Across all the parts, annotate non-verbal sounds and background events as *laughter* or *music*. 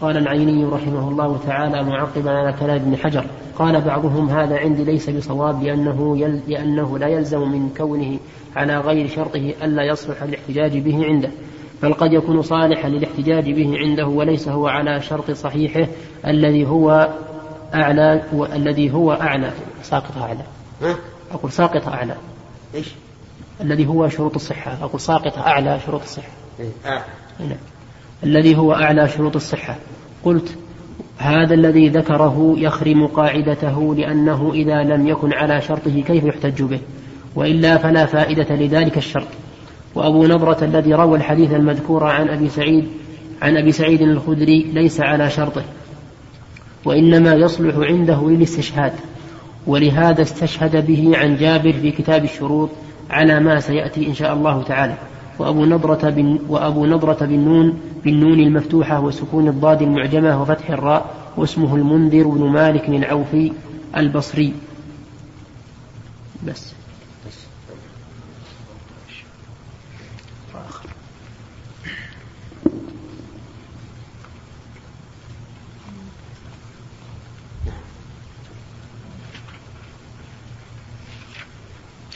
قال العيني رحمه الله تعالى معقبا على كلام ابن حجر قال بعضهم هذا عندي ليس بصواب لأنه, يل لأنه لا يلزم من كونه على غير شرطه ألا يصلح الاحتجاج به عنده بل قد يكون صالحا للاحتجاج به عنده وليس هو على شرط صحيحه الذي هو أعلى الذي هو أعلى ساقط أعلى؟ أقول ساقط أعلى إيش؟ الذي هو شروط الصحة أقول ساقط أعلى شروط الصحة إيه. آه. نعم. الذي هو أعلى شروط الصحة. قلت هذا الذي ذكره يخرم قاعدته لأنه إذا لم يكن على شرطه كيف يحتج به؟ وإلا فلا فائدة لذلك الشرط. وأبو نضرة الذي روى الحديث المذكور عن أبي سعيد عن أبي سعيد الخدري ليس على شرطه. وإنما يصلح عنده للاستشهاد. ولهذا استشهد به عن جابر في كتاب الشروط على ما سيأتي إن شاء الله تعالى. وأبو نضرة بن وأبو نضرة بالنون بالنون المفتوحة وسكون الضاد المعجمة وفتح الراء واسمه المنذر بن مالك العوفي البصري بس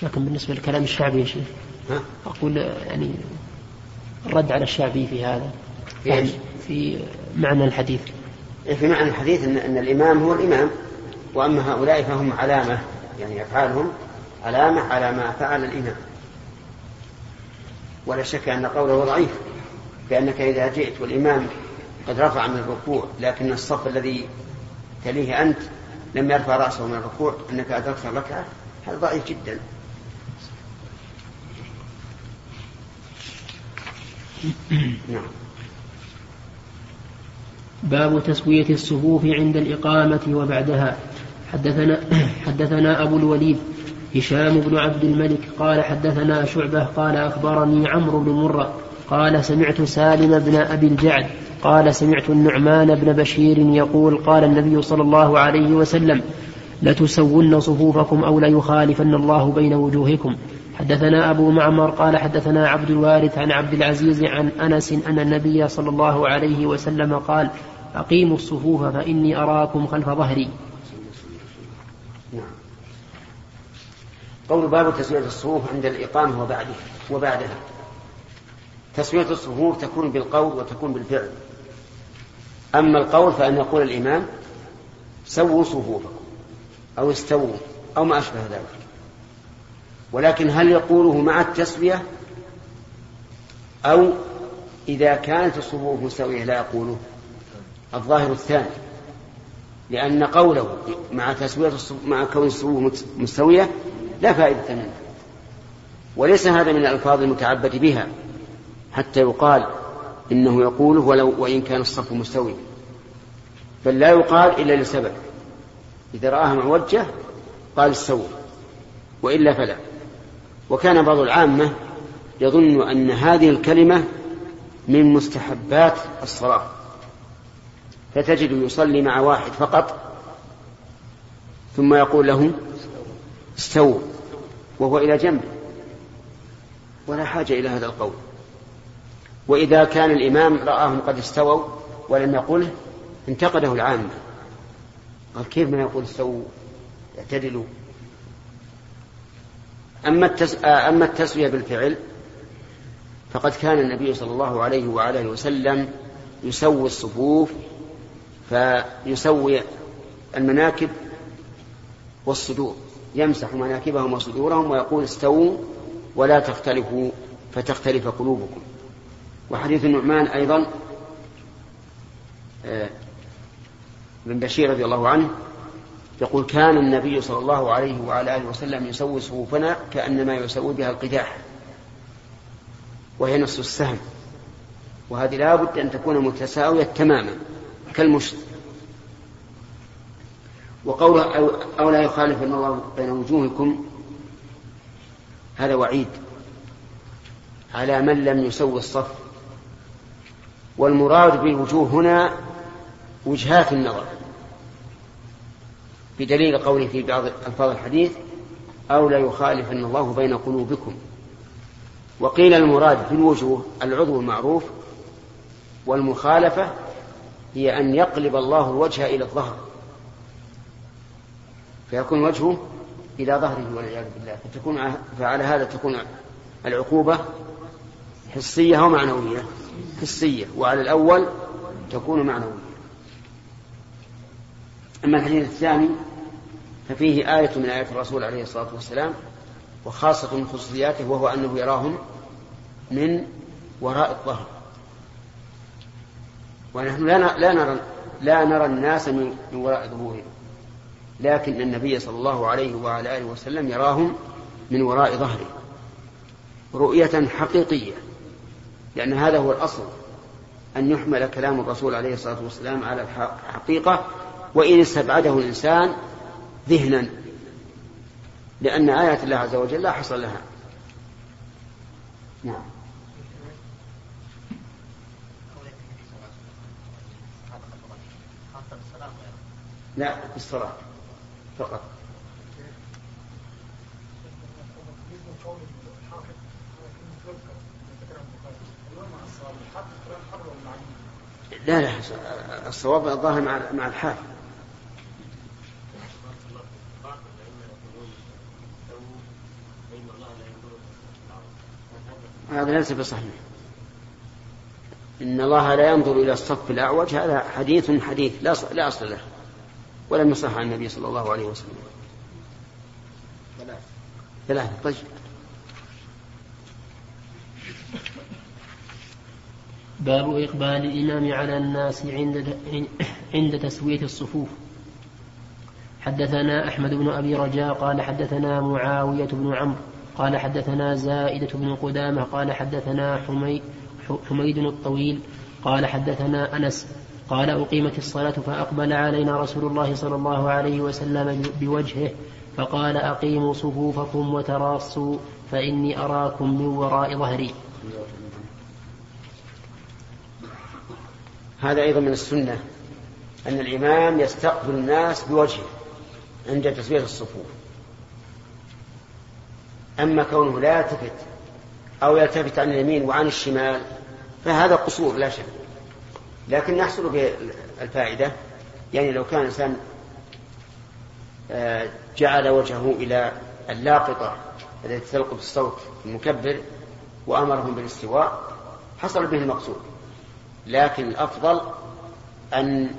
لكن بالنسبة للكلام الشعبي يا شيخ؟ أقول يعني الرد على الشعبي في هذا في إيش؟ في معنى الحديث. إيه، في معنى الحديث أن, أن الإمام هو الإمام وأما هؤلاء فهم علامة يعني أفعالهم علامة على ما فعل الإمام. ولا شك أن قوله ضعيف بأنك إذا جئت والإمام قد رفع من الركوع لكن الصف الذي تليه أنت لم يرفع رأسه من الركوع أنك أدركت الركعة هذا ضعيف جدا. نعم. باب تسوية الصفوف عند الإقامة وبعدها. حدثنا حدثنا أبو الوليد هشام بن عبد الملك قال حدثنا شعبة قال أخبرني عمرو بن مرة قال سمعت سالم بن أبي الجعد قال سمعت النعمان بن بشير يقول قال النبي صلى الله عليه وسلم لتسون صفوفكم أو ليخالفن الله بين وجوهكم. حدثنا أبو معمر قال حدثنا عبد الوارث عن عبد العزيز عن أنس أن النبي صلى الله عليه وسلم قال أقيموا الصفوف فإني أراكم خلف ظهري. نعم قول باب تسوية الصفوف عند الإقامة وبعدها وبعدها. تسوية الصفوف تكون بالقول وتكون بالفعل. أما القول فأن يقول الإمام سووا صفوفكم أو استووا أو ما أشبه ذلك. ولكن هل يقوله مع التسوية أو إذا كانت الصفوف مستوية لا يقوله. الظاهر الثاني. لأن قوله مع تسوية مع كون الصفوف مستوية لا فائدة منه وليس هذا من الألفاظ المتعبد بها. حتى يقال إنه يقوله ولو وإن كان الصف مستوي بل لا يقال إلا لسبب. إذا رآها معوجة قال استووا وإلا فلا. وكان بعض العامة يظن أن هذه الكلمة من مستحبات الصلاة. فتجد يصلي مع واحد فقط ثم يقول له استووا وهو إلى جنبه ولا حاجة إلى هذا القول. وإذا كان الإمام رآهم قد استووا ولم يقله انتقده العامة. قال كيف ما يقول استووا؟ اعتدلوا. أما, التس... أما التسوية بالفعل فقد كان النبي صلى الله عليه وعلى وسلم يسوي الصفوف فيسوي المناكب والصدور يمسح مناكبهم وصدورهم ويقول استووا ولا تختلفوا فتختلف قلوبكم. وحديث النعمان أيضا بن بشير رضي الله عنه يقول كان النبي صلى الله عليه وعلى آله وسلم يسوي صفوفنا كأنما يسوي بها القداح وهي نصف السهم وهذه لا بد أن تكون متساوية تماما كالمشط وقوله أو لا يخالف الله بين وجوهكم هذا وعيد على من لم يسوي الصف. والمراد بالوجوه هنا وجهات النظر. بدليل قوله في بعض ألفاظ الحديث أو لا يخالفن الله بين قلوبكم. وقيل المراد بالوجوه العضو المعروف والمخالفة هي أن يقلب الله الوجه إلى الظهر. فيكون وجهه إلى ظهره والعياذ بالله. فتكون فعلى هذا تكون العقوبة حسية أو معنوية؟ حسية. وعلى الأول تكون معنوية. أما الحديث الثاني ففيه آية من آيات الرسول عليه الصلاة والسلام وخاصة من خصوصياته وهو أنه يراهم من وراء الظهر ونحن لا لا نرى لا نرى الناس من وراء ظهورهم لكن النبي صلى الله عليه وعلى آله وسلم يراهم من وراء ظهره رؤية حقيقية لأن هذا هو الأصل أن يحمل كلام الرسول عليه الصلاة والسلام على الحقيقة وإن استبعده الإنسان ذهنا لأن آيات الله عز وجل لا حصل لها. نعم. لا في الصلاة فقط. لا لا الصواب الظاهر مع مع الحال هذا ليس بصحيح. إن الله لا ينظر إلى الصف الأعوج هذا حديث حديث لا لا أصل له ولم يصح عن النبي صلى الله عليه وسلم. ثلاثة ثلاثة طيب. باب إقبال الإمام على الناس عند عند تسوية الصفوف. حدثنا أحمد بن أبي رجاء قال حدثنا معاوية بن عمرو قال حدثنا زائدة بن قدامة قال حدثنا حمي حميد الطويل قال حدثنا أنس قال أقيمت الصلاة فأقبل علينا رسول الله صلى الله عليه وسلم بوجهه فقال أقيموا صفوفكم وتراصوا فإني أراكم من وراء ظهري. هذا أيضا من السنة أن الإمام يستقبل الناس بوجهه عند تسوية الصفوف. أما كونه لا يلتفت أو يلتفت عن اليمين وعن الشمال فهذا قصور لا شك. لكن يحصل به الفائدة يعني لو كان الإنسان آه، جعل وجهه إلى اللاقطة التي تلقط الصوت المكبر وأمرهم بالاستواء حصل به المقصود. لكن الأفضل أن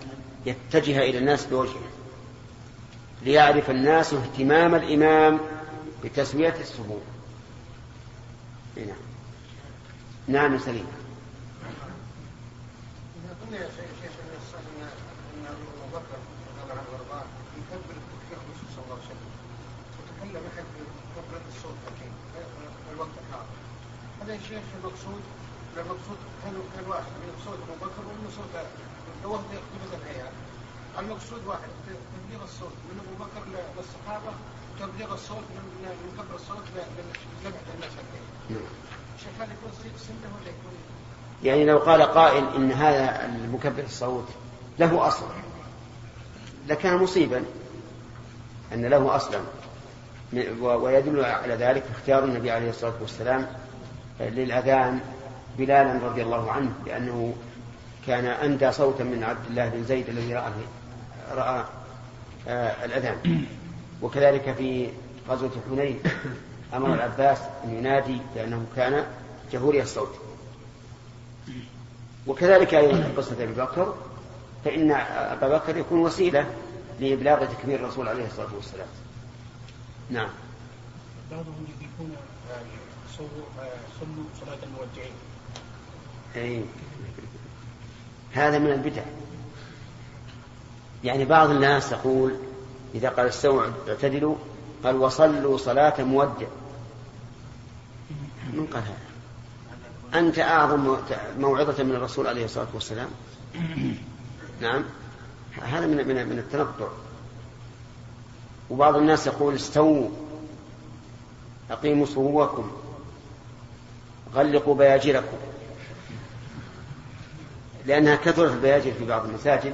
يتجه إلى الناس بوجهه ليعرف الناس اهتمام الإمام بتسوية الصفوف نعم. نعم سليم. قلنا يا شيخ إن أبو بكر يكبر وتكلم بكبرة الصوت؟ في الوقت هذا هذا يا شيخ المقصود. المقصود هل واحد. من صوت أبو بكر ومن صوت المقصود واحد. تبليغ الصوت من أبو بكر للصحابة تبليغ الصوت من من كبر الصوت يعني لو قال قائل إن هذا المكبر الصوت له أصل لكان مصيبا أن له أصلا. ويدل على ذلك اختيار النبي عليه الصلاة والسلام للأذان بلالا رضي الله عنه لأنه كان أندى صوتا من عبد الله بن زيد الذي رأى رأى آه الأذان. وكذلك في غزوة حنين أمر العباس أن ينادي لأنه كان جهوري الصوت. وكذلك أيضا قصة أبي بكر فإن أبا بكر يكون وسيلة لإبلاغ تكبير الرسول عليه الصلاة والسلام. نعم. بعضهم يضيفون صلوا صلاة الموجعين. أي هذا من البدع. يعني بعض الناس يقول إذا قال استووا اعتدلوا. قال وصلوا صلاة مودع. من قال هذا؟ أنت أعظم موعظة من الرسول عليه الصلاة والسلام؟ نعم. هذا من من من التنطع. وبعض الناس يقول استووا أقيموا صفوفكم غلقوا بياجركم. لأنها كثرت البياجر في بعض المساجد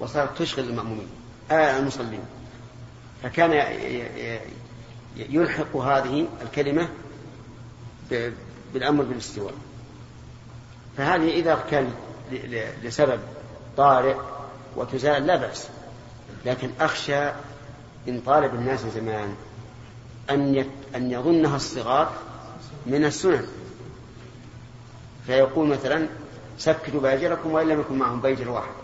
وصارت تشغل المأمومين. آه المصلين. فكان يلحق هذه الكلمة بالأمر بالاستواء. فهذه إذا كان لسبب طارئ وتزال لا بأس. لكن أخشى إن طالب الناس زمان أن أن يظنها الصغار من السنن. فيقول مثلا سكتوا بأجركم وإن لم يكن معهم بيجر واحد.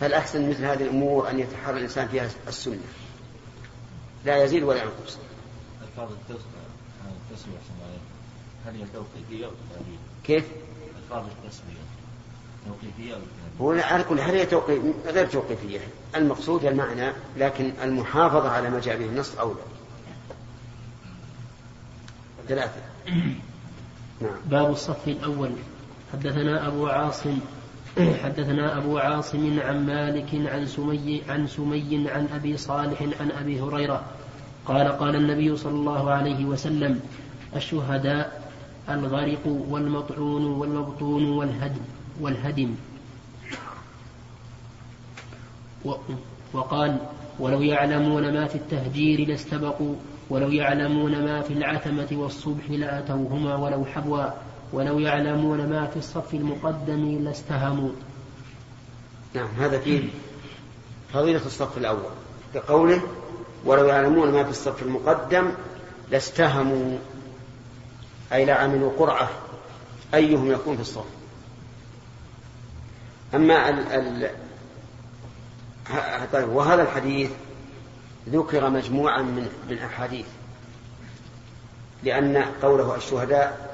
فالأحسن مثل هذه الأمور أن يتحرى الإنسان فيها السنة؟ لا يزيد ولا ينقص. ألفاظ التسمية هل هي توقيفية أو كيف؟ ألفاظ التسمية توقيفية أو هو على كل حال هي توقيف غير توقيفية؟ المقصود المعنى لكن المحافظة على ما جاء به النص أولى. ثلاثة. *coughs* نعم. باب الصف الأول. حدثنا أبو عاصم حدثنا أبو عاصم عن مالك عن سمي عن سمي عن أبي صالح عن أبي هريرة قال قال النبي صلى الله عليه وسلم الشهداء الغرق والمطعون والمبطون والهدم. والهدم وقال ولو يعلمون ما في التهجير لاستبقوا ولو يعلمون ما في العتمة والصبح لأتوهما ولو حبوا. ولو يعلمون ما في الصف المقدم لاستهموا نعم هذا فيه فضيلة الصف الأول كقوله ولو يعلمون ما في الصف المقدم لاستهموا أي لعملوا قرعة أيهم يكون في الصف. أما ال ال طيب وهذا الحديث ذكر مجموعا من من أحاديث لأن قوله الشهداء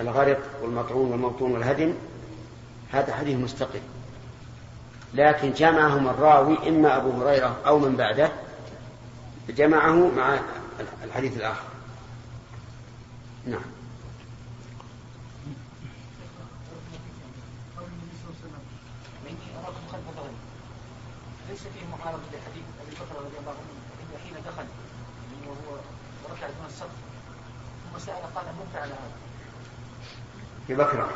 الغرق والمطعون والموطون والهدم هذا حديث مستقل. لكن جمعهم الراوي إما أبو هريرة أو من بعده جمعه مع الحديث الآخر. نعم. ليس فيه معارضة لحديث أبي بكر رضي الله عنه حين دخل وهو وركع دون الصف ثم سأل قال من فعل هذا؟ في بكرة.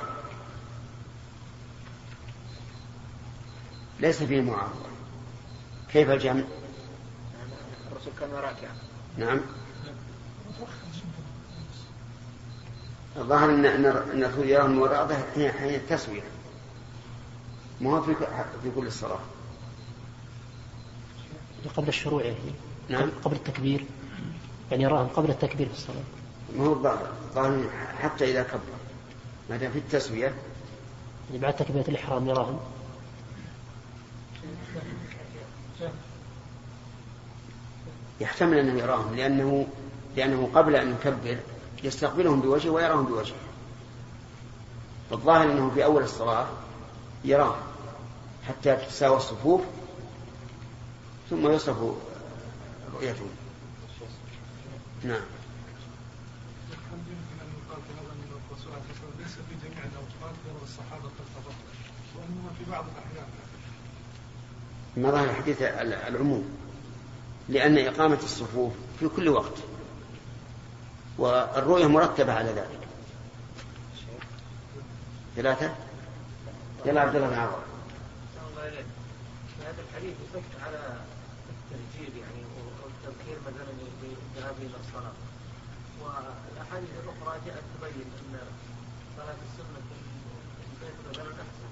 ليس فيه معارضة كيف الجمع؟ الرسول كان راكعا نعم. الظاهر ان ان إن الرسول يرى المراده حين حين التسوية. ما هو في في كل الصلاة. قبل الشروع يعني. نعم. قبل التكبير. يعني يراهم قبل التكبير في الصلاة. ما هو الظاهر. حتى إذا كبر. ما دام في التسوية؟ يعني بعد تكبيرة الإحرام يراهم يحتمل أنه يراهم لأنه لأنه قبل أن يكبر يستقبلهم بوجهه ويراهم بوجهه. الظاهر أنه في أول الصلاة يراهم حتى تتساوى الصفوف ثم يصف رؤيته. نعم ليس في جميع الاوقات الصحابه قد وانما في بعض الاحيان ظهر الحديث العموم لأن إقامة الصفوف في كل وقت والرؤية مرتبة على ذلك. ثلاثة؟ يلا عبد الله بن عمر هذا الحديث يصف على التهجير يعني والتبكير مثلا للذهاب إلى الصلاة. والأحاديث الأخرى جاءت تبين أن صلاة السنة في البيت مثلا أحسن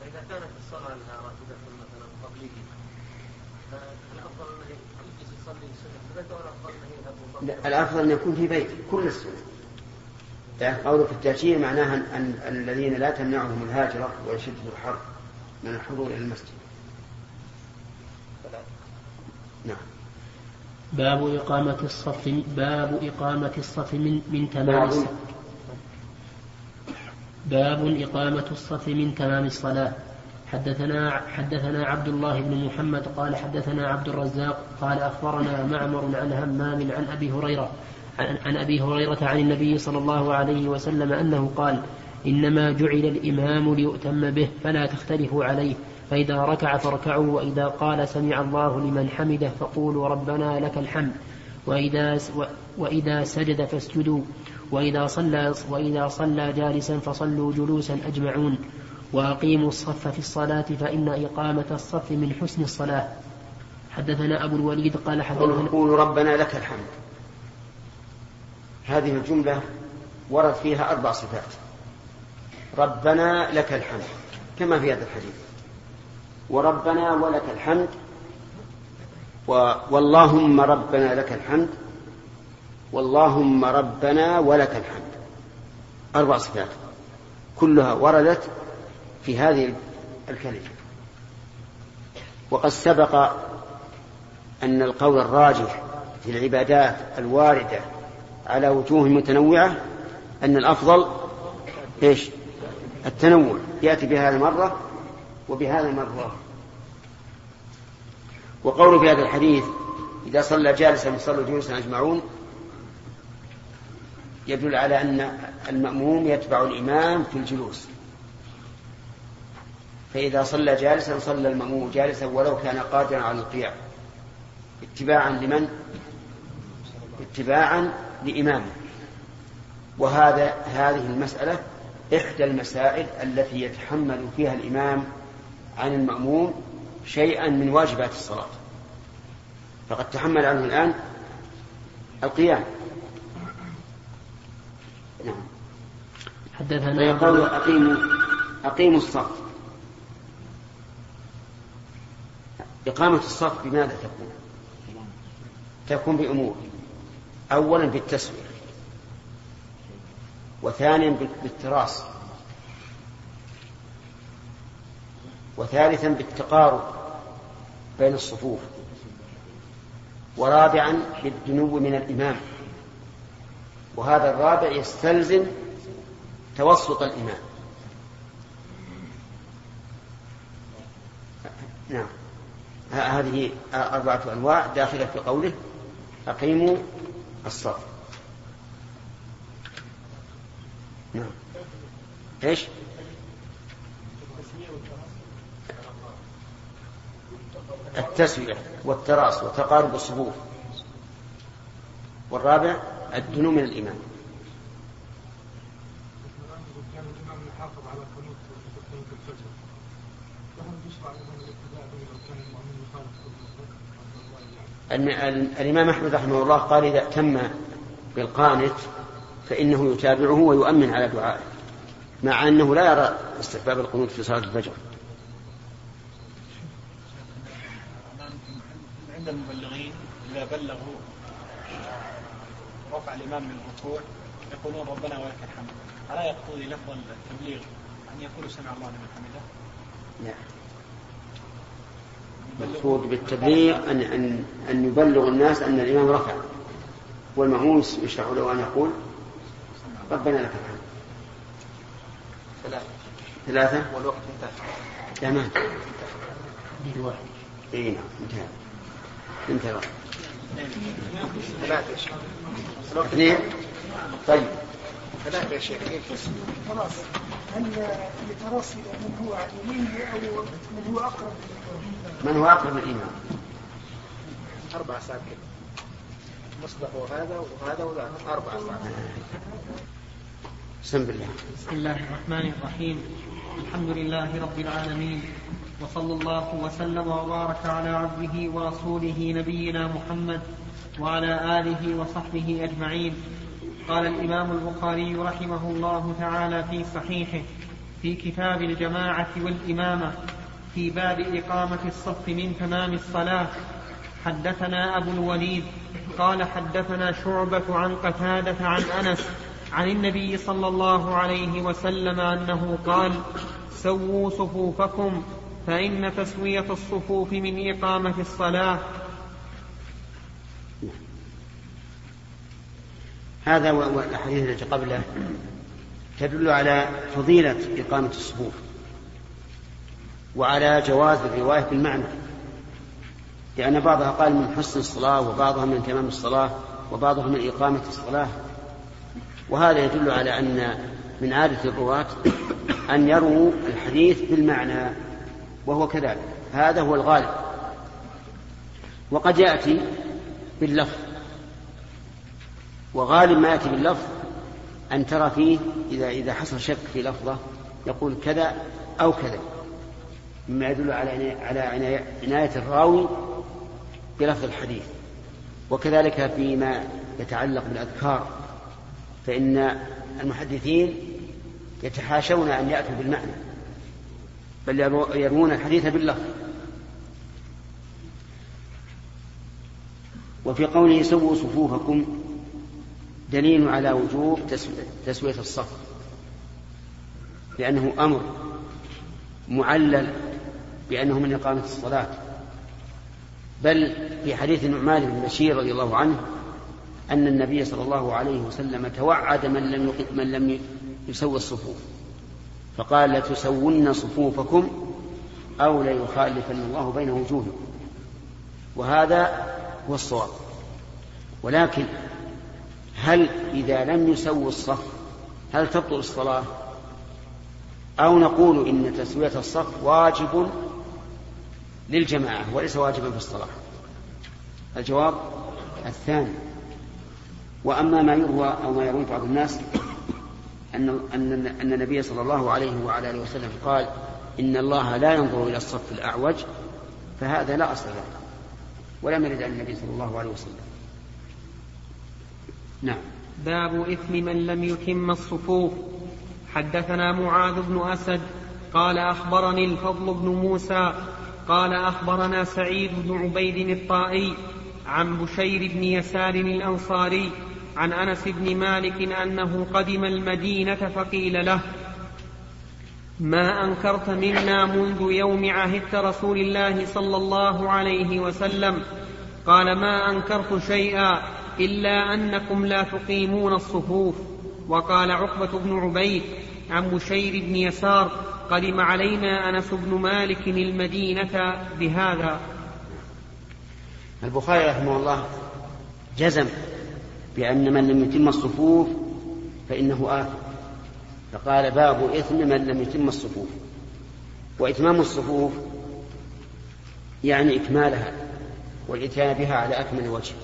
فإذا كانت الصلاة لها راتبة لا الأفضل أن يكون في بيت كل السنة. يعني قوله في التهجير معناها أن الذين لا تمنعهم الهاجرة وشدة الحر من الحضور إلى المسجد. نعم. باب إقامة الصف باب إقامة الصف من من تمام الصلاة. باب إقامة الصف من تمام الصلاة. حدثنا حدثنا عبد الله بن محمد قال حدثنا عبد الرزاق قال أخبرنا معمر عن همام عن أبي هريرة عن, عن أبي هريرة عن النبي صلى الله عليه وسلم أنه قال إنما جعل الإمام ليؤتم به فلا تختلفوا عليه فإذا ركع فاركعوا وإذا قال سمع الله لمن حمده فقولوا ربنا لك الحمد وإذا وإذا سجد فاسجدوا وإذا صلى وإذا صلى جالسا فصلوا جلوسا أجمعون. وأقيموا الصف في الصلاة فإن إقامة الصف من حسن الصلاة. حدثنا أبو الوليد قال حدثنا قول ربنا لك الحمد. هذه الجملة ورد فيها أربع صفات. ربنا لك الحمد كما في هذا الحديث. وربنا ولك الحمد و... واللهم ربنا لك الحمد واللهم ربنا ولك الحمد. أربع صفات. كلها وردت في هذه الكلمة. وقد سبق أن القول الراجح في العبادات الواردة على وجوه متنوعة أن الأفضل إيش؟ التنوع. يأتي بهذه المرة وبهذه المرة وقوله في هذا الحديث إذا صلى جالسا صلوا جلوسا أجمعون يدل على أن المأموم يتبع الإمام في الجلوس. فإذا صلى جالسا صلى المأموم جالسا ولو كان قادرا على القيام اتباعا لمن؟ اتباعا لإمامه. وهذا هذه المسألة إحدى المسائل التي يتحمل فيها الإمام عن المأموم شيئا من واجبات الصلاة. فقد تحمل عنه الآن القيام. نعم. حدثنا فيقول أقيموا أقيموا الصف إقامة الصف بماذا تكون؟ تكون بأمور. أولا بالتسوية. وثانيا بالتراص. وثالثا بالتقارب بين الصفوف. ورابعا بالدنو من الإمام. وهذا الرابع يستلزم توسط الإمام. نعم. هذه أربعة أنواع داخلة في قوله أقيموا الصف نعم. إيش؟ التسوية والتراص وتقارب الصفوف. والرابع الدنو من الإمام كان الإمام يحافظ على قنوت قنوت الفجر فهل يشرع لمن الابتداء به لو كان المؤمن يخالف أن ال- الإمام أحمد رحمه الله قال إذا تم بالقانت فإنه يتابعه ويؤمن على دعائه مع أنه لا يرى استحباب القنوت في صلاة الفجر. عند المبلغين إذا بلغوا رفع الإمام من الركوع يقولون ربنا ولك الحمد. ألا يقتضي لفظ التبليغ أن يقولوا سمع الله لمن حمده؟ لا. المقصود بالتبليغ أن أن أن يبلغ الناس أن الإمام رفع. والمأموم يشرع له أن يقول ربنا لك الحمد. ثلاثة. ثلاثة؟ والوقت انتهى. تمام. واحد. إي نعم انتهى. انتهى. ثلاثة يا شيخ. الوقت اثنين؟ طيب. ثلاثة يا شيخ خلاص. هل يتراصي من هو عن يمينه أو من هو أقرب؟ من هو أقرب الإمام أربع ساعات كده. مصبح وهذا وهذا وهذا أربع ساعات؟ بسم بالله بسم الله الرحمن الرحيم. الحمد لله رب العالمين. وصلى الله وسلم وبارك على عبده ورسوله نبينا محمد وعلى آله وصحبه أجمعين. قال الإمام البخاري رحمه الله تعالى في صحيحه في كتاب الجماعة والإمامة في باب إقامة الصف من تمام الصلاة. حدثنا أبو الوليد قال حدثنا شعبة عن قتادة عن أنس عن النبي صلى الله عليه وسلم أنه قال سووا صفوفكم فإن تسوية الصفوف من إقامة الصلاة. هذا والأحاديث التي قبله تدل على فضيلة إقامة الصفوف. وعلى جواز الرواية بالمعنى. لأن بعضها قال من حسن الصلاة وبعضها من تمام الصلاة وبعضها من إقامة الصلاة. وهذا يدل على أن من عادة الرواة أن يروا الحديث بالمعنى وهو كذلك. هذا هو الغالب. وقد يأتي باللفظ. وغالب ما يأتي باللفظ أن ترى فيه إذا إذا حصل شك في لفظة يقول كذا أو كذا. مما يدل على على عناية الراوي بلفظ الحديث. وكذلك فيما يتعلق بالأذكار فإن المحدثين يتحاشون أن يأتوا بالمعنى بل يروون الحديث باللفظ. وفي قوله سووا صفوفكم دليل على وجوب تسوية الصف لأنه أمر معلل بأنه من إقامة الصلاة. بل في حديث النعمان بن بشير رضي الله عنه أن النبي صلى الله عليه وسلم توعد من لم من لم يسوي الصفوف. فقال لتسون صفوفكم أو ليخالفن الله بين وجوهكم. وهذا هو الصواب. ولكن هل إذا لم يسووا الصف هل تبطل الصلاة؟ أو نقول إن تسوية الصف واجب للجماعة وليس واجبا في الصلاة. الجواب الثاني. وأما ما يروى أو ما يروي بعض الناس أن أن أن النبي صلى الله عليه وعلى آله وسلم قال إن الله لا ينظر إلى الصف الأعوج فهذا لا أصل له. ولم يرد عن النبي صلى الله عليه وسلم. نعم. باب إثم من لم يتم الصفوف. حدثنا معاذ بن أسد قال أخبرني الفضل بن موسى قال أخبرنا سعيد بن عبيد الطائي عن بشير بن يسار الأنصاري عن أنس بن مالك أنه قدم المدينة فقيل له ما أنكرت منا منذ يوم عهدت رسول الله صلى الله عليه وسلم. قال ما أنكرت شيئا إلا أنكم لا تقيمون الصفوف. وقال عقبة بن عبيد عن بشير بن يسار قدم علينا أنس بن مالك المدينة بهذا. البخاري رحمه الله جزم بأن من لم يتم الصفوف فإنه آثم. فقال باب إثم من لم يتم الصفوف. وإتمام الصفوف يعني إكمالها والإتيان بها على أكمل وجه.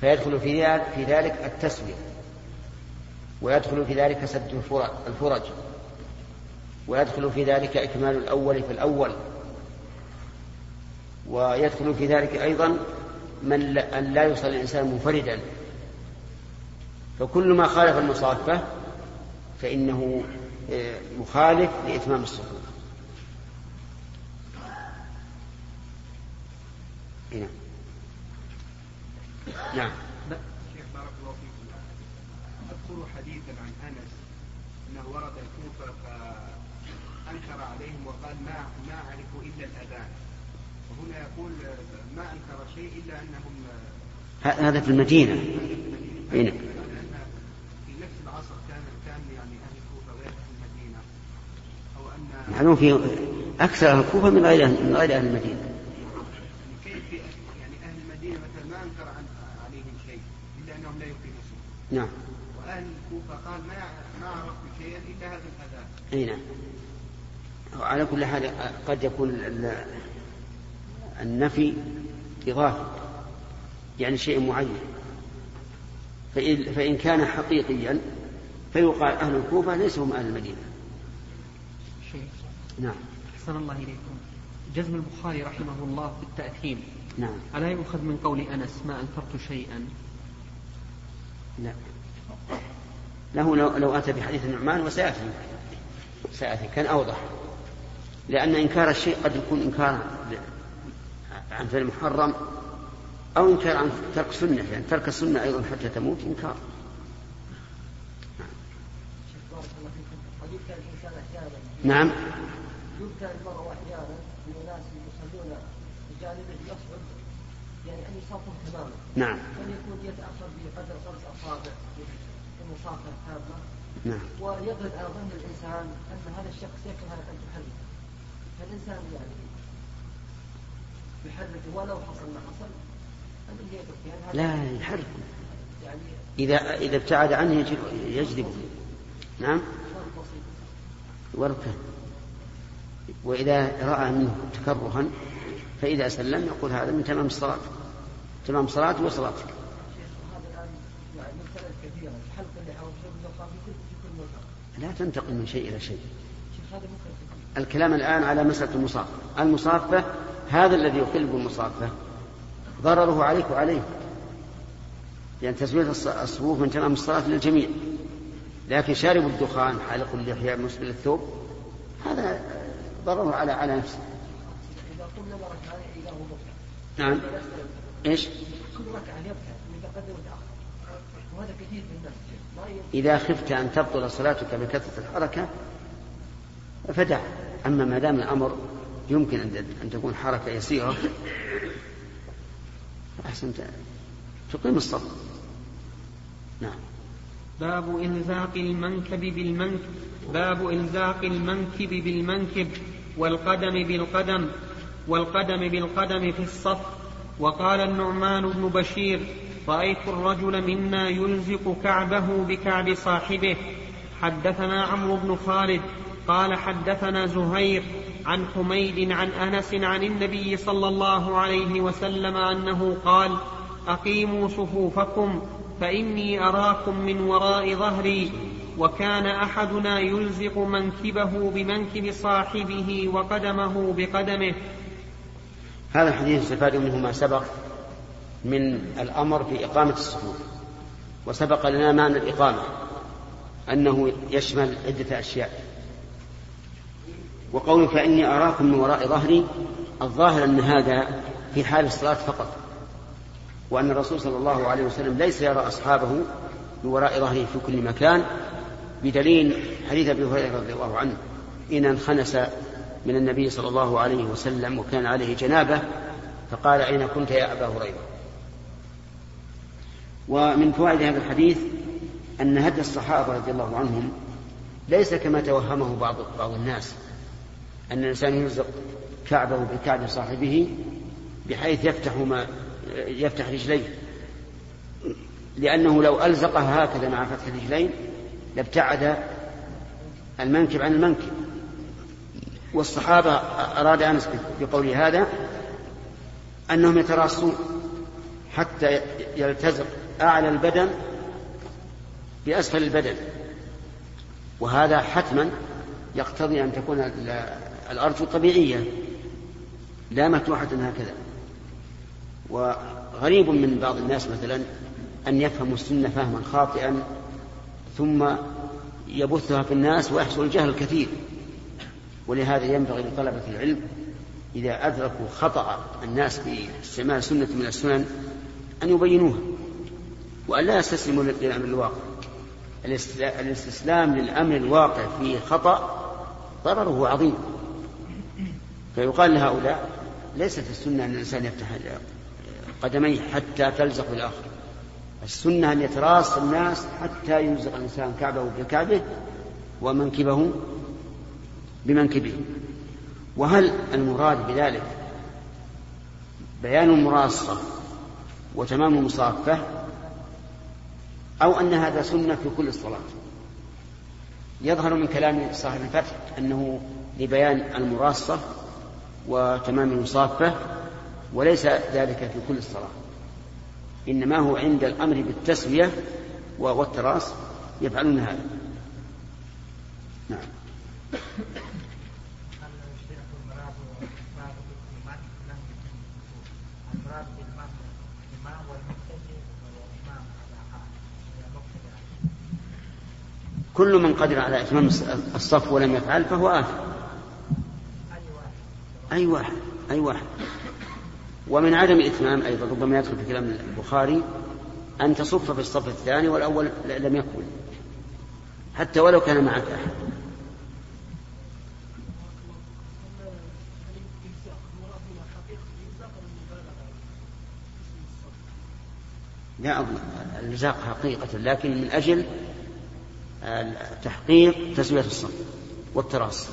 فيدخل في ذلك التسوية. ويدخل في ذلك سد الفرج. ويدخل في ذلك إكمال الأول في الأول. ويدخل في ذلك أيضا من أن لا يصلي الإنسان منفردا. فكل ما خالف المصافة فإنه آه، مخالف لإتمام الصفوف نعم نعم شيخ بارك الله فيكم اذكر حديثا عن انس انه ورد الكوفه فانكر عليهم وقال ما ما عرفوا الا الاذان وهنا يقول ما أنكر شيء إلا انهم هذا في المدينة. هنا في نفس العصر كان كان يعني أهل الكوفه أهل المدينة. أو ان معلوم في أكثر أهل الكوفه من غير من غير أهل المدينة. كيف يعني أهل المدينة مثلا ما أنكر عن عليهم شيء إلا أنهم لا يقيمون. نعم. وأهل الكوفه قال ما ما عرفت شيئا إلا هذا الاذان اي نعم. على كل حال قد يكون النفي إضافي يعني شيء معين. فإن, فإن كان حقيقيا فيقال أهل الكوفة ليسوا هم أهل المدينة. شيء نعم. أحسن الله إليكم. جزم البخاري رحمه الله بالتأثيم نعم. ألا يؤخذ من قول أنس ما أنكرت شيئا؟ لا. له لو, لو أتى بحديث النعمان وسيأتي. سيأتي كان أوضح. لأن إنكار الشيء قد يكون إنكارا. عن فعل محرم أو إنكار عن ترك سنة يعني ترك السنة أيضا حتى تموت إنكار. نعم. يبتلى المرء أحيانا من الناس يصلون بجانبه يصعد يعني ان يصافه تماما نعم. يكون يتاخر بقدر خمس اصابع في المصافحه التامه نعم. ويغلب على ظن الانسان أن هذا الشخص يكره أن تحرك. فالإنسان يعني ولو حصل ما حصل. لا يحرك يعني إذا إذا ابتعد عنه يجذبه نعم؟ وركه وإذا رأى منه تكرها فإذا سلم يقول هذا من تمام الصلاة. تمام صلاتي وصلاتك لا تنتقل من شيء إلى شيء. الكلام الآن على مسألة المصافة المصافة هذا الذي يخل بالمصافة. ضرره عليك وعليه. لأن تسوية الصفوف من تمام الصلاة للجميع. لكن شارب الدخان حالق اللحية مسبل الثوب هذا ضرره على على نفسه. نعم. إيش؟ كل ركعة وتأخر وهذا كثير إذا خفت أن تبطل صلاتك بكثرة الحركة فدع. أما ما دام الأمر يمكن أن تكون حركة يسيرة. أحسن تقيم الصف. نعم. باب إلزاق المنكب بالمنكب باب إلزاق المنكب بالمنكب والقدم بالقدم والقدم بالقدم في الصف. وقال النعمان بن بشير رأيت الرجل منا يلزق كعبه بكعب صاحبه. حدثنا عمرو بن خالد قال حدثنا زهير عن حميد عن أنس عن النبي صلى الله عليه وسلم أنه قال أقيموا صفوفكم فإني أراكم من وراء ظهري وكان أحدنا يلزق منكبه بمنكب صاحبه وقدمه بقدمه. هذا الحديث يستفاد منه ما سبق من الأمر في إقامة الصفوف وسبق لنا معنى الإقامة أنه يشمل عدة أشياء. وقوله فإني أراكم من وراء ظهري الظاهر أن هذا في حال الصلاة فقط وأن الرسول صلى الله عليه وسلم ليس يرى أصحابه من وراء ظهره في كل مكان بدليل حديث أبي هريرة رضي الله عنه إن انخنس من النبي صلى الله عليه وسلم وكان عليه جنابة فقال أين كنت يا أبا هريرة؟ ومن فوائد هذا الحديث أن هدي الصحابة رضي الله عنهم ليس كما توهمه بعض بعض الناس أن الإنسان يلزق كعبه بكعب صاحبه بحيث يفتح ما يفتح رجليه. لأنه لو ألزقها هكذا مع فتح الرجلين لابتعد المنكب عن المنكب. والصحابة أراد أنس بقول هذا أنهم يتراصون حتى يلتزق أعلى البدن بأسفل البدن. وهذا حتما يقتضي أن تكون الأرجل طبيعية لا مفتوحة هكذا. وغريب من بعض الناس مثلا أن يفهموا السنة فهما خاطئا ثم يبثها في الناس ويحصل الجهل الكثير. ولهذا ينبغي لطلبة العلم إذا أدركوا خطأ الناس في استعمال سنة من السنن أن يبينوها وأن لا يستسلموا للأمر الواقع. الاستسلام للأمر الواقع في خطأ ضرره عظيم. فيقال لهؤلاء ليست السنة أن الإنسان يفتح قدميه حتى تلزق بالآخر. السنة أن يتراص الناس حتى يلزق الإنسان كعبه بكعبه ومنكبه بمنكبه. وهل المراد بذلك بيان المراصة وتمام المصافة أو أن هذا سنة في كل الصلاة؟ يظهر من كلام صاحب الفتح أنه لبيان المراصة وتمام المصافة وليس ذلك في كل الصلاة. إنما هو عند الأمر بالتسوية والتراص يفعلون هذا. نعم. كل من قدر على إتمام الصف ولم يفعل فهو آثم. أي واحد أي واحد. ومن عدم الإتمام أيضا ربما يدخل في كلام البخاري أن تصف في الصف الثاني والأول لم يكن. حتى ولو كان معك أحد. لا أظن. الإلزاق حقيقة لكن من أجل تحقيق تسوية الصف والتراص.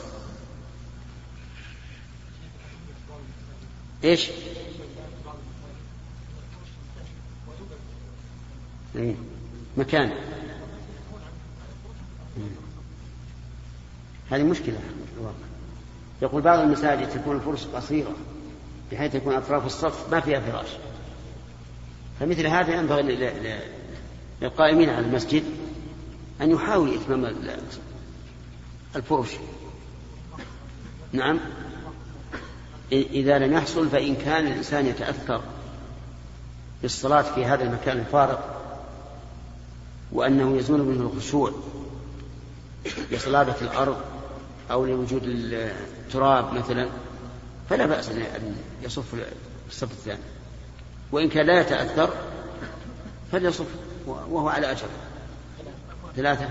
إيش؟ إيه؟ مكان هذه مشكلة الواقع يقول بعض المساجد تكون الفرش قصيرة بحيث يكون أطراف الصف ما فيها فراش فمثل هذا ينبغي للقائمين على المسجد أن يحاول إتمام الفرش نعم إذا لم يحصل فإن كان الإنسان يتأثر بالصلاة في هذا المكان الفارغ وأنه يزول منه الخشوع بصلابة الأرض أو لوجود التراب مثلا فلا بأس أن يصف الصف الثاني. وإن كان لا يتأثر فليصف وهو على أجر. ثلاثة؟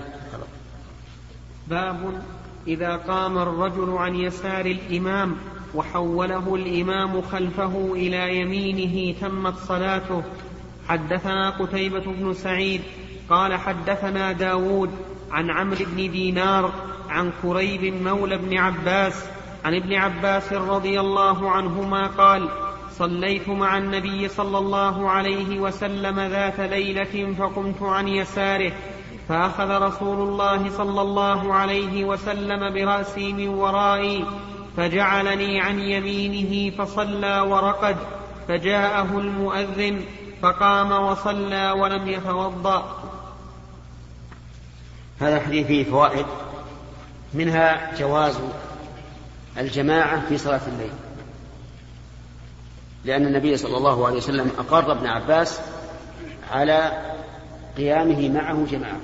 باب إذا قام الرجل عن يسار الإمام. وحوله الإمام خلفه إلى يمينه تمت صلاته. حدثنا قتيبة بن سعيد قال حدثنا داود عن عمرو بن دينار عن كريب مولى بن عباس عن ابن عباس رضي الله عنهما قال صليت مع النبي صلى الله عليه وسلم ذات ليلة فقمت عن يساره فأخذ رسول الله صلى الله عليه وسلم برأسي من ورائي فجعلني عن يمينه فصلى ورقد فجاءه المؤذن فقام وصلى ولم يتوضأ. هذا الحديث فيه فوائد منها جواز الجماعة في صلاة الليل. لأن النبي صلى الله عليه وسلم أقر ابن عباس على قيامه معه جماعة.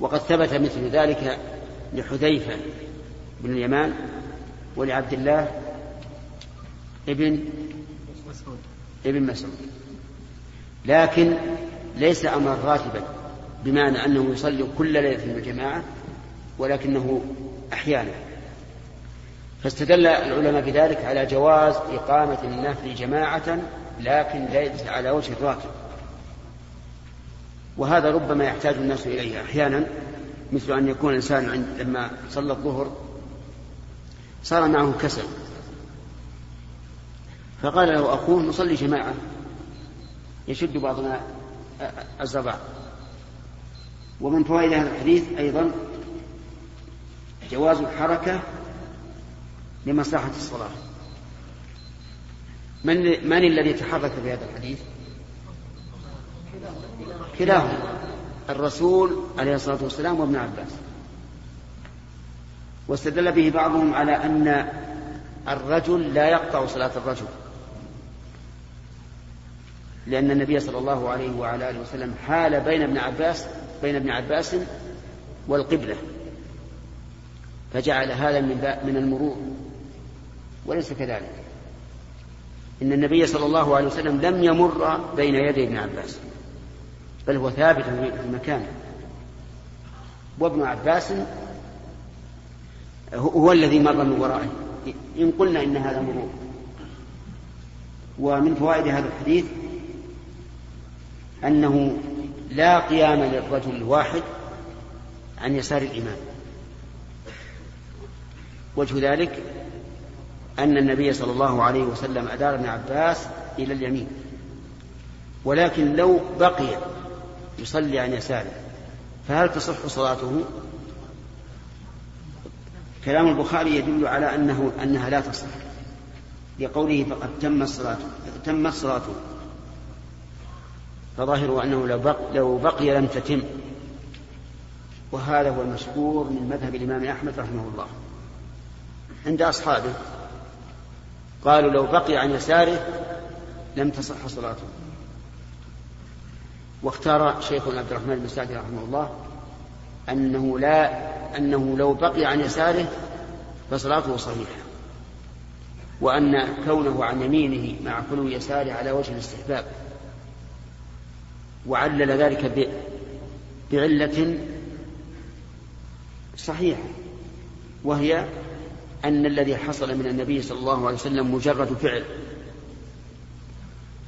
وقد ثبت مثل ذلك لحذيفة بن اليمان ولعبد الله ابن ابن مسعود. لكن ليس أمرا راتبا بمعنى أنه يصلي كل ليلة في الجماعة ولكنه أحيانا. فاستدل العلماء بذلك على جواز إقامة النفل جماعة لكن ليس على وجه الراتب. وهذا ربما يحتاج الناس إليه أحيانا مثل أن يكون الإنسان عند لما صلى الظهر صار معه كسل. فقال له أخوه نصلي جماعة. يشد بعضنا بعض ومن فوائد هذا الحديث أيضا جواز الحركة لمصلحة الصلاة. من من الذي تحرك في هذا الحديث؟ كلاهما. الرسول عليه الصلاة والسلام وابن عباس. واستدل به بعضهم على أن الرجل لا يقطع صلاة الرجل. لأن النبي صلى الله عليه وعلى آله وسلم حال بين ابن عباس بين ابن عباس والقبلة. فجعل هذا من من المرور. وليس كذلك. إن النبي صلى الله عليه وسلم لم يمر بين يدي ابن عباس. بل هو ثابت في مكانه وابن عباس هو الذي مر من ورائه. إن قلنا إن هذا مرور. ومن فوائد هذا الحديث أنه لا قيام للرجل الواحد عن يسار الإمام وجه ذلك أن النبي صلى الله عليه وسلم أدار ابن عباس إلى اليمين. ولكن لو بقي يصلي عن يساره فهل تصح صلاته؟ كلام البخاري يدل على أنه أنها لا تصح. لقوله فقد تمت صلاته تمت صلاته فظاهره أنه لو بقي, لو بقي لم تتم. وهذا هو المشهور من مذهب الإمام أحمد رحمه الله. عند أصحابه. قالوا لو بقي عن يساره لم تصح صلاته. واختار شيخنا عبد الرحمن بن سعد رحمه الله أنه لا أنه لو بقي عن يساره فصلاته صحيحة. وأن كونه عن يمينه مع خلو يساره على وجه الاستحباب. وعلل ذلك بعلة صحيحة. وهي أن الذي حصل من النبي صلى الله عليه وسلم مجرد فعل.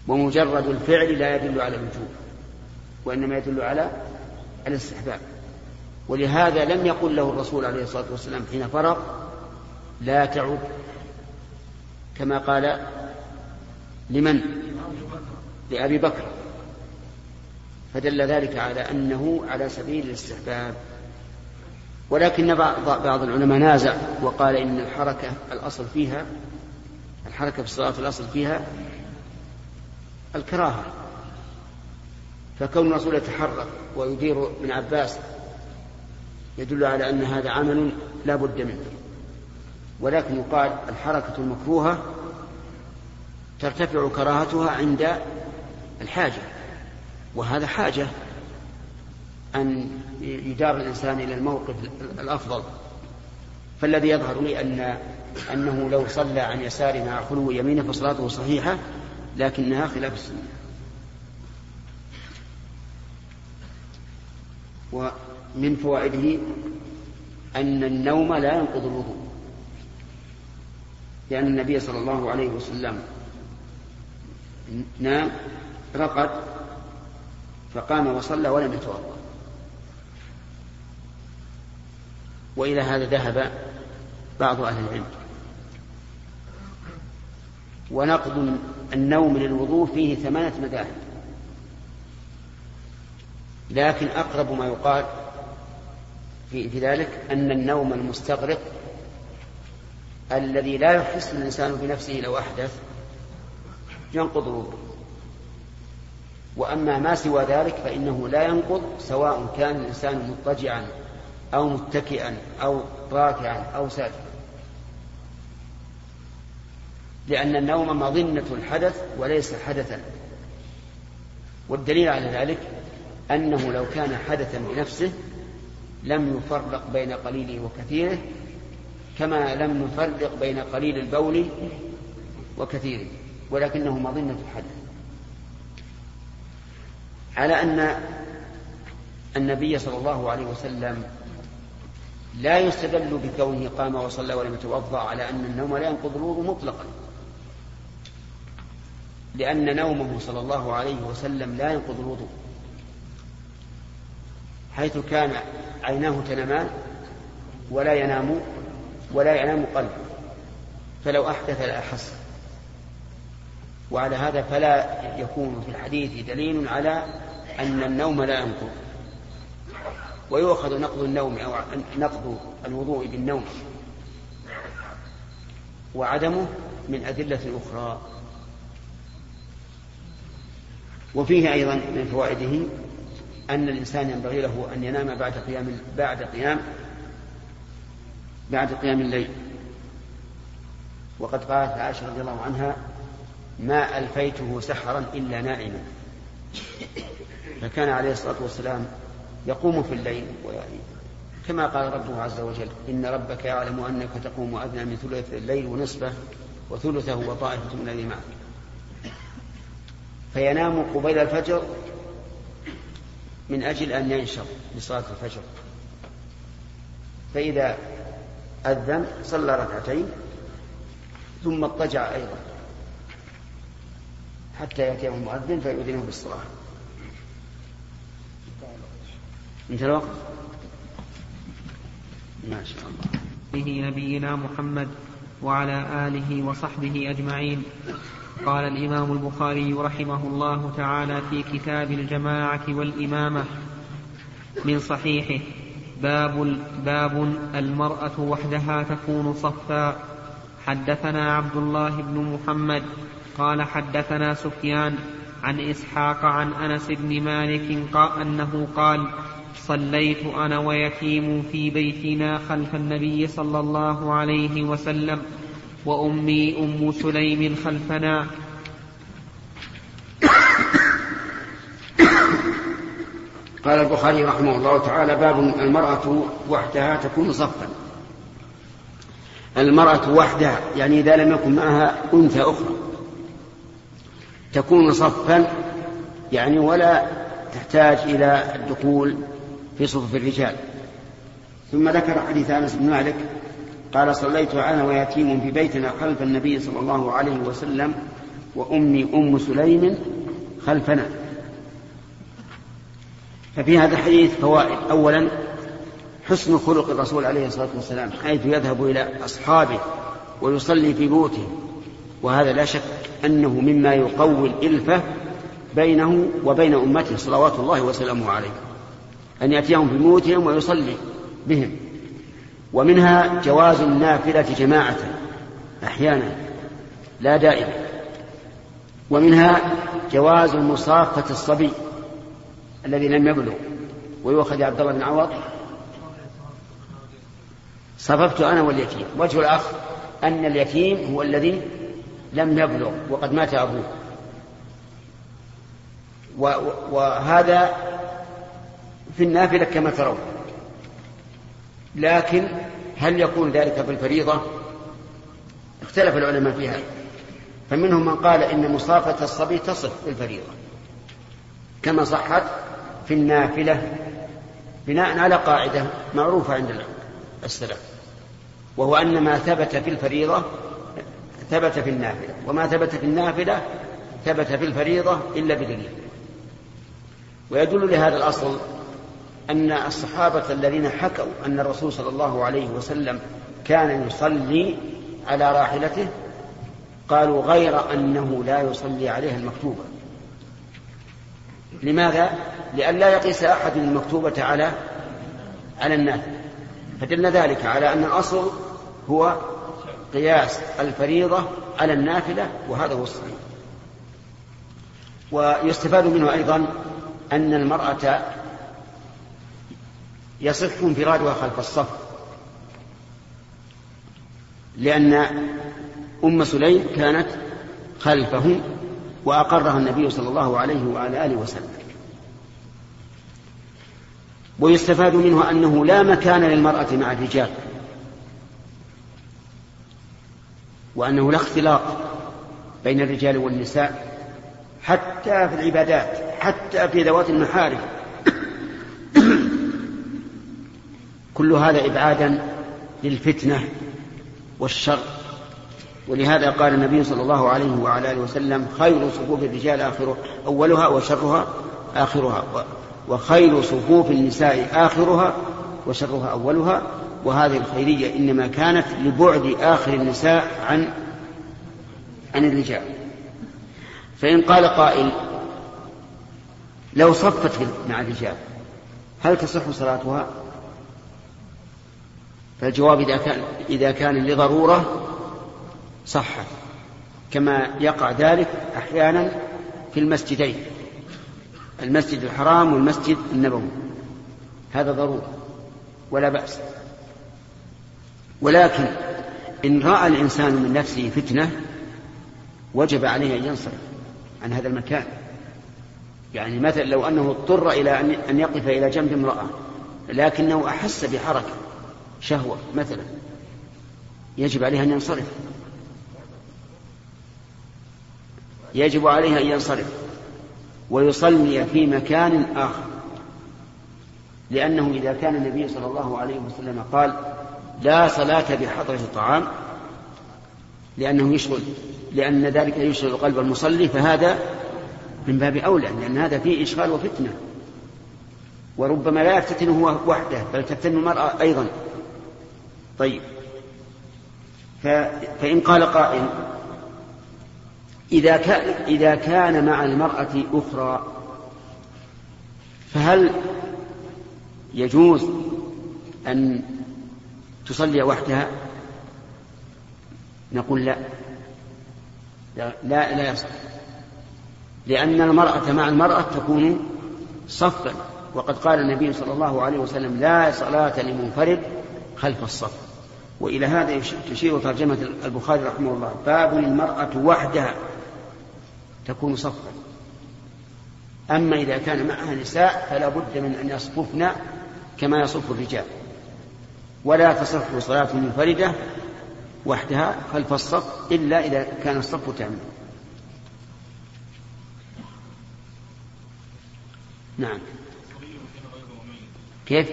ومجرد الفعل لا يدل على الوجوب وإنما يدل على الاستحباب. ولهذا لم يقل له الرسول عليه الصلاة والسلام حين فرغ لا تعد كما قال لمن؟ لأبي بكر. فدل ذلك على أنه على سبيل الاستحباب. ولكن بعض العلماء نازع وقال إن الحركة الأصل فيها الحركة في الصلاة الأصل فيها الكراهة. فكون الرسول يتحرك ويدير ابن عباس يدل على أن هذا عمل لا بد منه. ولكن يقال الحركة المكروهة ترتفع كراهتها عند الحاجة. وهذا حاجة أن يدار الإنسان إلى الموقف الأفضل. فالذي يظهر لي أن أنه لو صلى عن يساره مع خلو يمينه فصلاته صحيحة لكنها خلاف السنة. ومن فوائده أن النوم لا ينقض الوضوء. لأن النبي صلى الله عليه وسلم نام رقد فقام وصلى ولم يتوضأ. وإلى هذا ذهب بعض أهل العلم. ونقض النوم للوضوء فيه ثمانية مذاهب. لكن أقرب ما يقال في, ذلك أن النوم المستغرق الذي لا يحس الإنسان بنفسه لو أحدث ينقض الوضوء وأما ما سوى ذلك فإنه لا ينقض سواء كان الإنسان مضطجعا أو متكئا أو راكعا أو ساجدا. لأن النوم مظنة الحدث وليس حدثا. والدليل على ذلك أنه لو كان حدثا بنفسه لم يفرق بين قليله وكثيره كما لم نفرق بين قليل البول وكثيره ولكنه مظنة الحدث على أن النبي صلى الله عليه وسلم لا يستدل بكونه قام وصلى ولم يتوضأ على أن النوم لا ينقض الوضوء مطلقا. لأن نومه صلى الله عليه وسلم لا ينقض الوضوء. حيث كان عيناه تنامان ولا ينام ولا ينام قلبه. فلو أحدث لاحس وعلى هذا فلا يكون في الحديث دليل على أن النوم لا ينقض. ويؤخذ نقض النوم أو نقض الوضوء بالنوم. وعدمه من أدلة أخرى. وفيه أيضا من فوائده أن الإنسان ينبغي له أن ينام بعد قيام بعد قيام بعد قيام الليل. وقد قالت عائشة رضي الله عنها ما ألفيته سحرا إلا نائما. فكان عليه الصلاة والسلام يقوم في الليل كما قال ربه عز وجل إن ربك يعلم أنك تقوم أدنى من ثلث الليل ونصفه وثلثه وطائفة من الذي معك. فينام قبيل الفجر من أجل أن ينشط لصلاة الفجر. فإذا أذن صلى ركعتين ثم اضطجع أيضا. حتى يأتيه المؤذن فيؤذنه بالصلاة. انتهى الوقت؟ ما شاء الله. به نبينا محمد وعلى آله وصحبه أجمعين. قال الإمام البخاري رحمه الله تعالى في كتاب الجماعة والإمامة من صحيحه باب باب المرأة وحدها تكون صفا. حدثنا عبد الله بن محمد قال حدثنا سفيان عن إسحاق عن أنس بن مالك قال أنه قال صليت أنا ويتيم في بيتنا خلف النبي صلى الله عليه وسلم. وأمي أم سليم خلفنا. قال البخاري رحمه الله تعالى باب المرأة وحدها تكون صفا. المرأة وحدها يعني إذا لم يكن معها أنثى أخرى تكون صفا يعني ولا تحتاج إلى الدخول في صفوف الرجال. ثم ذكر حديث أنس بن مالك قال صليت أنا ويتيم في بيتنا خلف النبي صلى الله عليه وسلم وأمي أم سليم خلفنا. ففي هذا الحديث فوائد أولا حسن خلق الرسول عليه الصلاة والسلام حيث يذهب إلى أصحابه ويصلي في بيوتهم وهذا لا شك أنه مما يقوي الإلفة بينه وبين أمته صلوات الله وسلامه عليه أن يأتيهم في بيوتهم ويصلي بهم. ومنها جواز النافلة جماعة أحيانا لا دائما. ومنها جواز مصافة الصبي الذي لم يبلغ ويؤخذ عبد الله بن عوض. صففت أنا واليتيم. وجه الأخ أن اليتيم هو الذي لم يبلغ وقد مات أبوه. وهذا في النافلة كما ترون. لكن هل يكون ذلك في الفريضة اختلف العلماء فيها فمنهم من قال إن مصافة الصبي تصح في الفريضة كما صحت في النافلة بناء على قاعدة معروفة عند السلف وهو أن ما ثبت في الفريضة ثبت في النافلة وما ثبت في النافلة ثبت في الفريضة إلا بدليل. ويدل لهذا الأصل أن الصحابة الذين حكوا أن الرسول صلى الله عليه وسلم كان يصلي على راحلته قالوا غير أنه لا يصلي عليها المكتوبة. لماذا؟ لئلا يقيس أحد المكتوبة على على الناس. فدل ذلك على أن الأصل هو قياس الفريضة على النافلة وهذا هو الصحيح. ويستفاد منه أيضا أن المرأة يصح انفرادها خلف الصف. لأن أم سليم كانت خلفه وأقرها النبي صلى الله عليه وعلى آله وسلم. ويستفاد منه أنه لا مكان للمرأة مع الرجال. وأنه لا اختلاط بين الرجال والنساء حتى في العبادات حتى في ذوات المحارم. كل هذا إبعادا للفتنة والشر. ولهذا قال النبي صلى الله عليه وعلى آله وسلم خير صفوف الرجال آخر أولها وشرها آخرها وخير صفوف النساء آخرها وشرها أولها. وهذه الخيرية إنما كانت لبعد آخر النساء عن عن الرجال. فإن قال قائل لو صفت مع الرجال هل تصح صلاتها؟ فالجواب إذا كان إذا كان لضرورة صحت كما يقع ذلك أحيانا في المسجدين المسجد الحرام والمسجد النبوي. هذا ضرورة ولا بأس. ولكن إن رأى الإنسان من نفسه فتنة وجب عليه أن ينصرف عن هذا المكان. يعني مثلا لو أنه اضطر إلى أن يقف إلى جنب امرأة لكنه أحس بحركة شهوة مثلا يجب عليه أن ينصرف. يجب عليه أن ينصرف ويصلي في مكان آخر. لأنه إذا كان النبي صلى الله عليه وسلم قال لا صلاة بحضرة الطعام لأنه يشغل لأن ذلك يشغل قلب المصلي فهذا من باب أولى لأن هذا فيه إشغال وفتنة. وربما لا يفتتن هو وحده بل تفتن المرأة أيضا. طيب. فإن قال قائل إذا كان إذا كان مع المرأة أخرى فهل يجوز أن تصلي وحدها؟ نقول لا. لا لا, لا يصح. لأن المرأة مع المرأة تكون صفا. وقد قال النبي صلى الله عليه وسلم لا صلاة لمنفرد خلف الصف. وإلى هذا تشير ترجمة البخاري رحمه الله. باب المرأة وحدها تكون صفا. أما إذا كان معها نساء فلا بد من أن يصففن كما يصف الرجال. ولا تصح صلاة منفردة وحدها خلف الصف إلا إذا كان الصف تاما نعم. كيف؟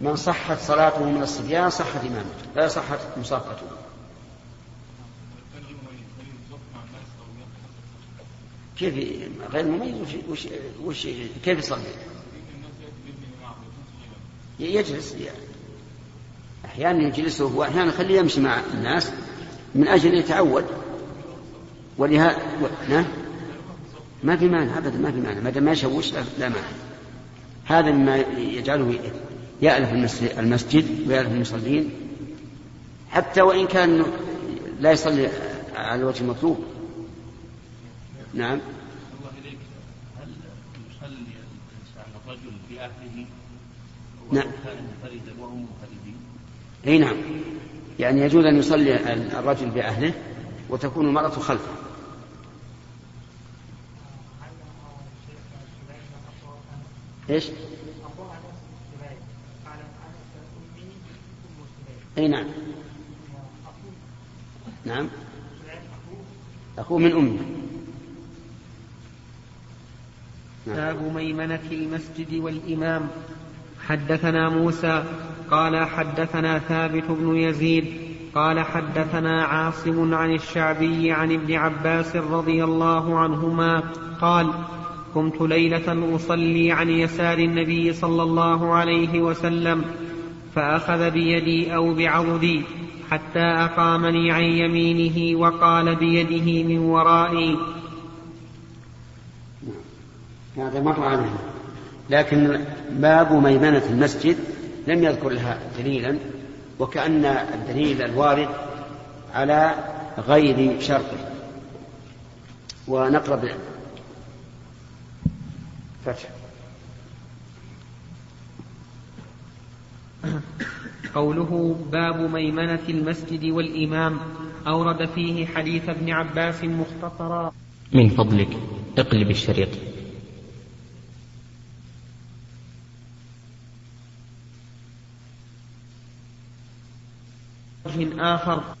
من صحت صلاته من الصبيان صحت إمامته لا صحت مصافته كيف غير مميز؟ وش, وش, وش كيف يصلي؟ يجلس يعني. أحيانا يجلس هو أحيانا يخليه يمشي مع الناس من أجل يتعود. ولهذا و... ما في مانع أبدا ما في مانع. ما دام ما يشوش لا مانع. هذا مما يجعله يألف المسجد ويألف المصلين. حتى وإن كان لا يصلي على الوجه المطلوب. نعم. الله إليك. هل يصلي الإنسان الرجل بأهله؟ نعم. كان منفردا وهم منفردين؟ إي نعم. يعني يجوز أن يصلي الرجل بأهله وتكون المرأة خلفه. إيش؟ أي نعم. نعم. أخوه من أمه نعم. باب ميمنة المسجد والإمام. حدثنا موسى قال حدثنا ثابت بن يزيد قال حدثنا عاصم عن الشعبي عن ابن عباس رضي الله عنهما قال قمت ليلة أصلي عن يسار النبي صلى الله عليه وسلم فأخذ بيدي أو بعضدي حتى أقامني عن يمينه وقال بيده من ورائي. هذا مر عليه. لكن باب ميمنة المسجد لم يذكر لها دليلا وكأن الدليل الوارد على غير شرطه. ونقرأ فتح. قوله باب ميمنة المسجد والإمام أورد فيه حديث ابن عباس مختصرا. من فضلك اقلب الشريط. وجه آخر.